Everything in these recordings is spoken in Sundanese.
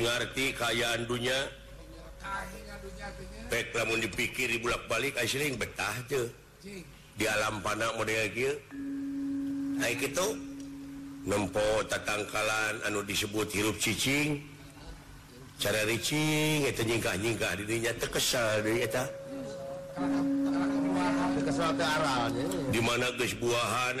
berarti kayakan dunia dipikir bulk-baliktah di alam pan na itu nempongkalan anu disebut hirup ccing cara ricingkah dirinya dimana guysbuahan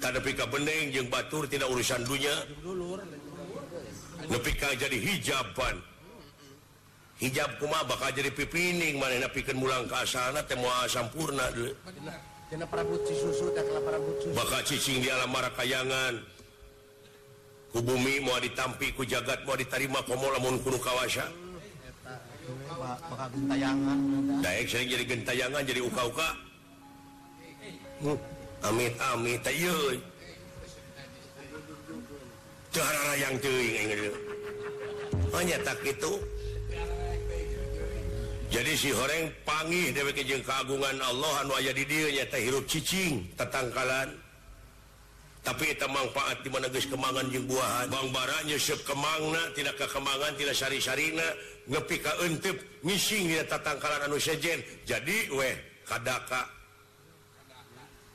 beng yang Batur tidak urusan dunya lebih jadi hijaban hijab kumah bakal jadi pipining mana pikan pulang ke tem sempurna dulucing di alamakaangan hubumi mau ditampiku jagat mau diterima pemula kawas tay saya jadigentayangan jadiuka yang hanya tak itu jadi sih goreng pangi dewa ke kegungan Allah antatangkalan tapi itu manfaat dimanaiskemangan jembahan bangbara nyesuf keangna tidak kekemangan tidaksari-sarina ngepi untuk ngingnya tatangkalanjin jadi weh kaka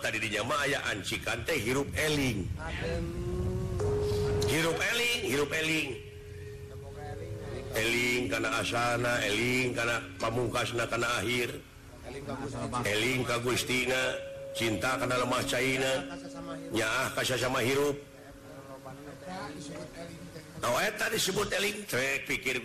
tadi di Jamaya ancite hirup Elingrup El Eling karena asana Eling karena pebukasnah karena akhir Eling kagustina cinta ke dalamcanya kas sama hirup disebut Eling trek pikir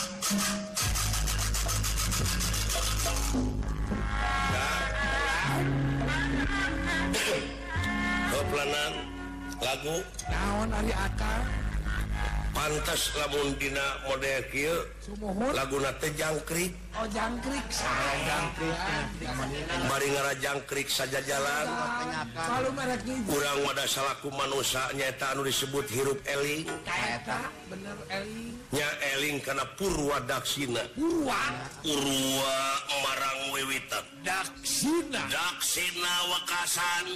lagu pantas labun Di modekil laguna tejangkrikjang oh, Rajangkrik eh, saja jalan kurang wadah salahkumannyaetau disebut hirup Eling benernya Eling karena Pur wa Daksina Orang Wiwi Da Daksina Wakasani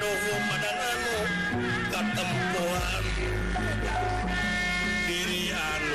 teman dirilo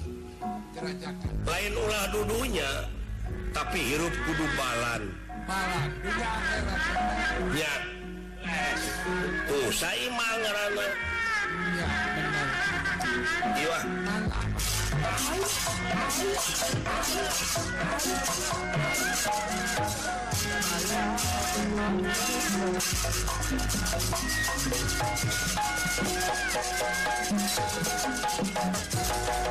lain ulah dudunya tapi hirup kudu balan ya tuh saya benar. iya Thank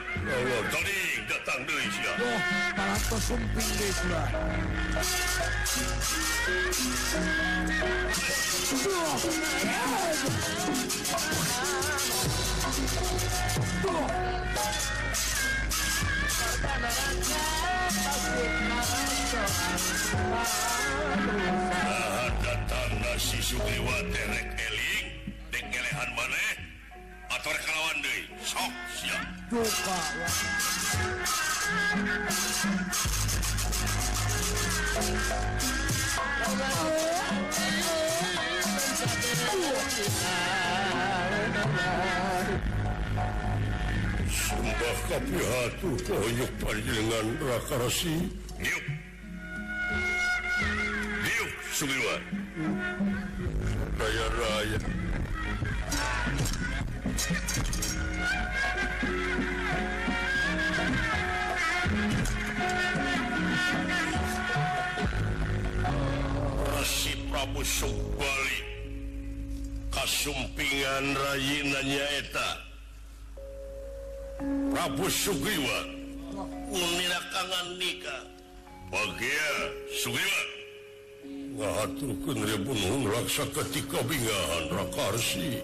Oh, datang dari para Sugriwa Terek Elia. perwan sempah kapuh to yuk pan dengan rakarasiukraya-raya ib Prabu Suwali Hai kasumpingan ranyaeta Hai Rabu Sugiwa umanganka bagian su turkunrebunuh raksa ketika bin raarsi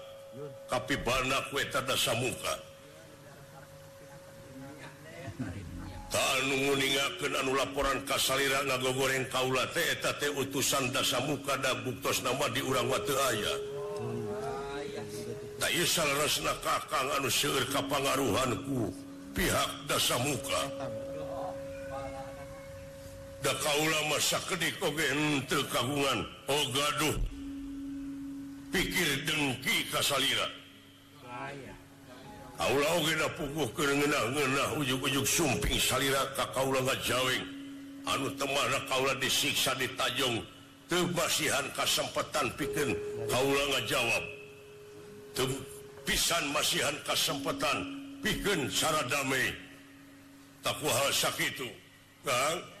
tapi bar kuta dasa muka laporan kasalgo goreng kaula utusan dasa muka dabuktos nama di urang wauhanku pihak dasa muka kauula di kogen terkagungan ogaduhku oh, kir deng kita anu kalaulah disiksa ditajung tebasihan kasempatan pikir kaulang jawab pisn masihan kasempatan pi bikin Sara damai takut hal sakit kanku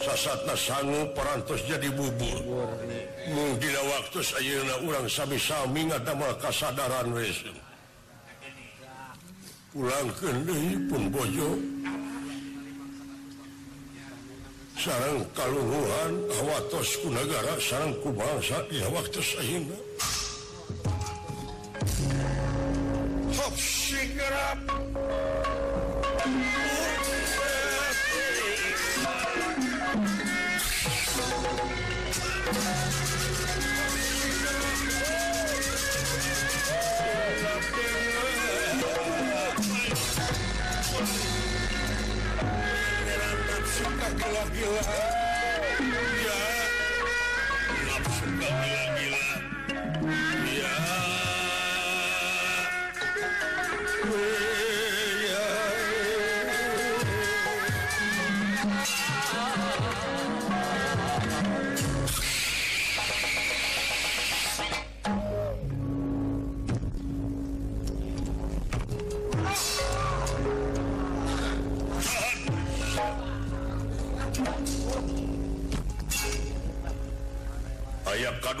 saat sanggu pers jadi bubur mungkin waktu Auna ulang bisa minat kesadaran Hai ulang ke pembojo Hai sarang kaluruhan khawatosku negara sarangku bang saat ya waktu saya top Carla Pilar.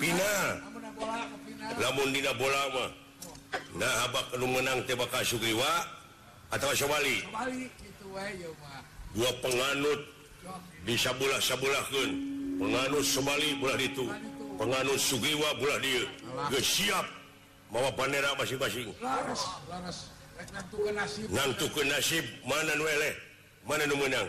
pin lamunlama nahbak lu menang teba kasih Sugiwa atauwali gua penganut bisa bullah sabulaun penganut semali bullah itu penganut Sugiwa Bulah dia siap bawa bandera mas-masing ngantuk ke nasib Manuel mana menang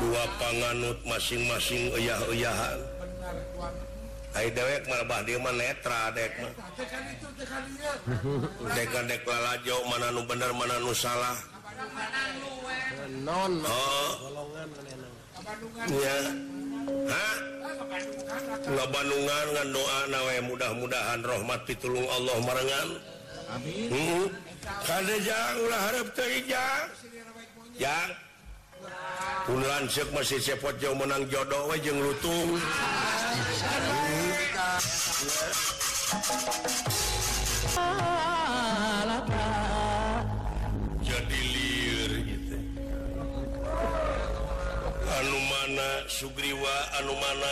dua panganut masing-masing uyahyhanwedek mana be mana oh. Bandunganndoawe mudah-mudahan rahhmat pitullah Allah merenganlah hmm. haraphijah yakni lance masihpot jauh menang jodo je jadi Sugriwa An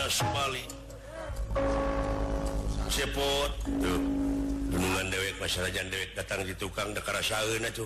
spalipotungan dewek dewe datang di tukang Da sahun tuh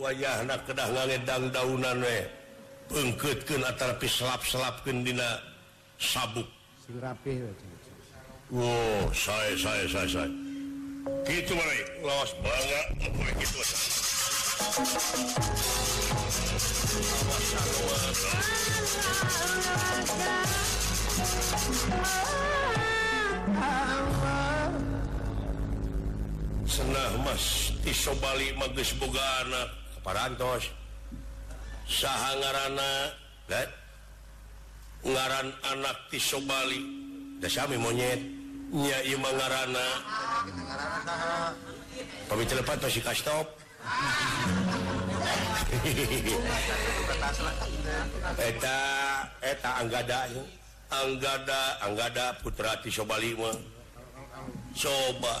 keankut keapap sabuk saya banget seang Mas di Ballis Bu atau punya parantos sahhanga ngaana eh? ngaran anak di sobalik monyet nya pe stopeta anggada anggada anggada berarti so coba kita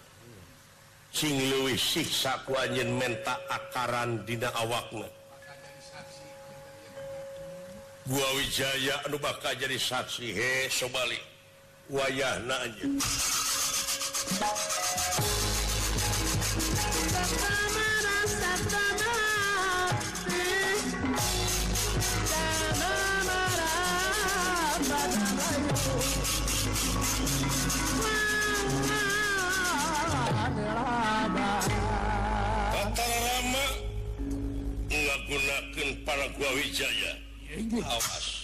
punya sing luwi si sak wanyin menta akaran di awakmu Hai gua Wijaya Ad bak jadi saksi he sobalik wayah nanya menggunakan para gua wijaya, awas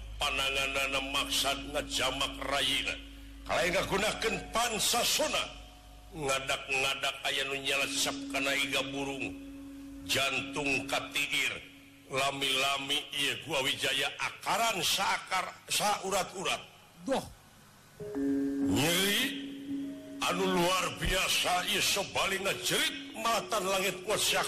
angan makjamak Ra kalau gunakan Pansana ngadak- ngadak ayalakan naiga burung jantung katdir lami- lami ia gua wijjaya Akran seakarsa urat-urat nyeri anu luar biasa is sebalikngejerit mata langit mu sykh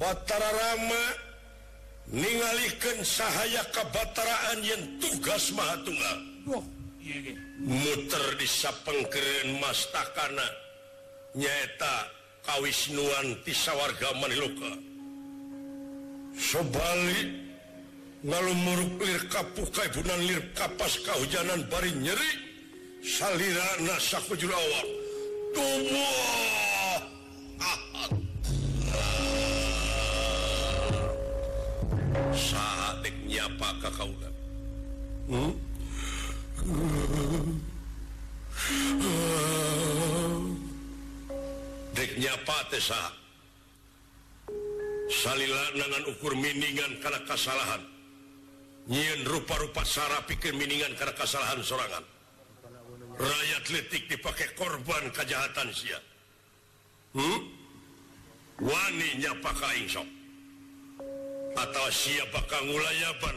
Baramaalkan sahaya kabataraan yang tugas matung mutera peng masakan nyata Kawis nuan tisa warga Manuka Hai sobalik lalu melir kapukabunan kapas kehujanan Bari nyeri Sal jurawak saatnya apanya salngan ukur mimingan karena kesalahan nyiin rupa-rupa sa pikir miningan karena kesalahan serangan rakyat litik dipakai korban kejahatan siap hmm? wanitanya pakai Insya atau siapakah mulainya ban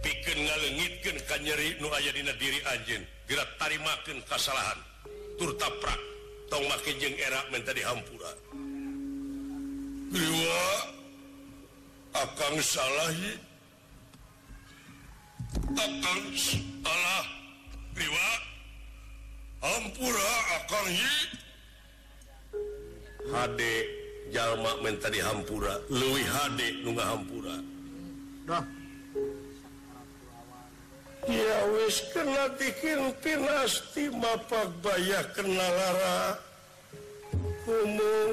bikinlengitnyeri aya diri anj gerak tari makin kesalahan turta pra to majeng eraak menjadi hammpuan akan salah Allah Hai ura akan Hai HDjallma men tadi Hampura lu HD bung Hampura Oh ya wis ke dikin pinastipakbaya kenallarara kunung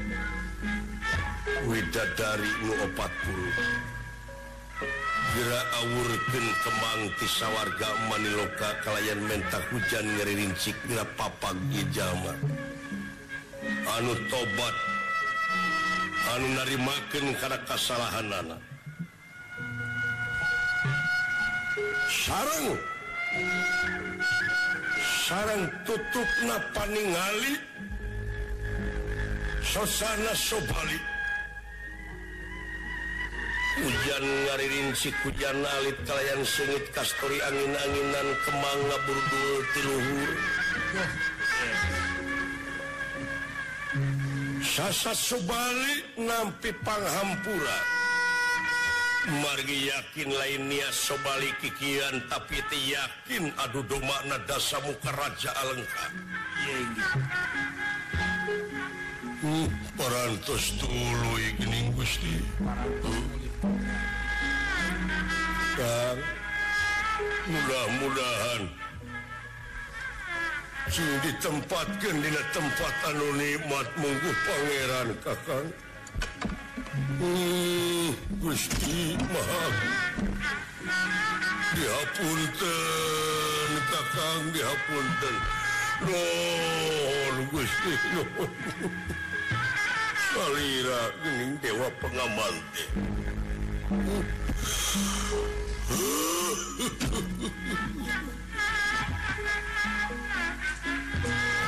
idadariang sawwarga Man menta hujan nya papa anu tobat anu nakin karena kesalahan sa sarang tutup na paningali suassana sobalik hujan ngari rinci hujan nait kalian sulit kastory angin-anginan kemangga burdul tiluhur sasa sobalik nampi panghampura Margi yakin lainnya sobalik kikian tapi ti yakin aduhuh makna dasa mukaraja alengkap hmm, per duluing Gusti hmm. Hai Hai mudah-mudahan Hai cu dit tempat kedina tempat anu nimatmgu pageraan kakak hmm, Gusti mahal Hai dihapun dan kakak dihapun dan roh Gustiiraing Dewa pengamant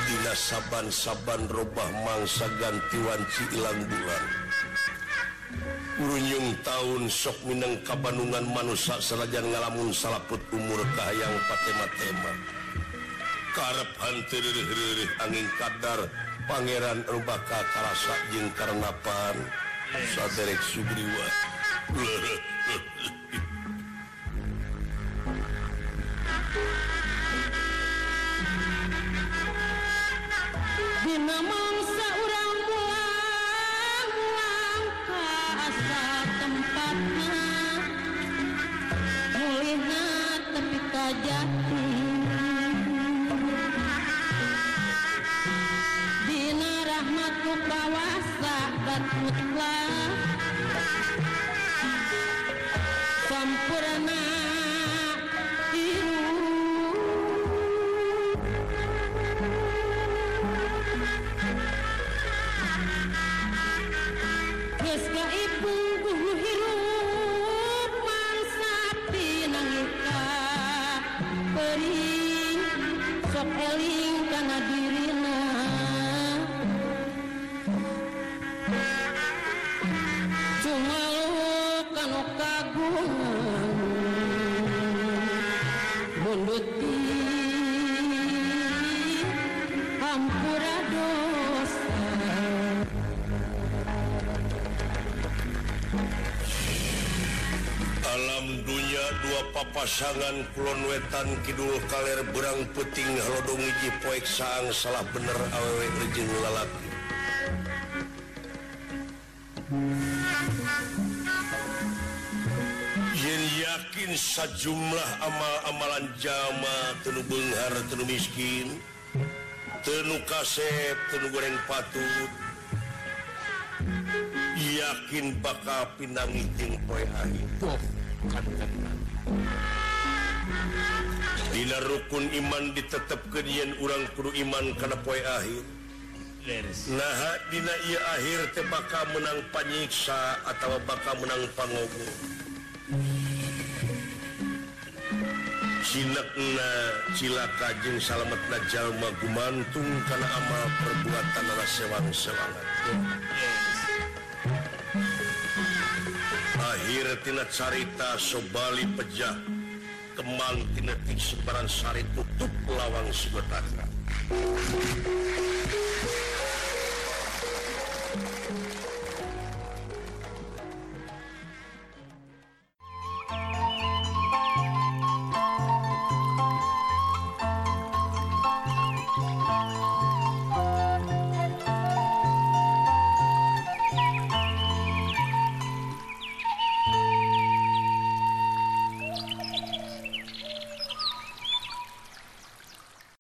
Dinas saaban-saaban rba mangsa gantiwanci ilang bilang burunjung tahun sok Minen kabanungan man manusia selajanggalamun salaput umurkahang pakaimatmak karep hantiih angin kadardar Pangeran Rebaka karsa jengkarnapansa Derek Subriwa Diang orang tualang as tempatnya melihat te jati Dina Ramatkutawa sahabat Mulahi sampurna Terus ke ibu pasangan kulon wetan Kidul kaller berang peting rodung Wiji poek sang salah benerrek lalaki Y yakin sajumlah amal-amalan jamaah tenugunghara tenu miskin tenu kasset ten goreng patut yakin bakal pinang ngicing po An itu billa rukun iman ditetp ke orang kru iman karena poi akhir Nah Di ia akhir terbaka menang panyiksa atau bakal menang pango kajing salamet Rajal maggumantung karena ama perbuatanlah sewan set Ti carita so Bali pejah teman kinetin sebaransari tutup lawang Sugo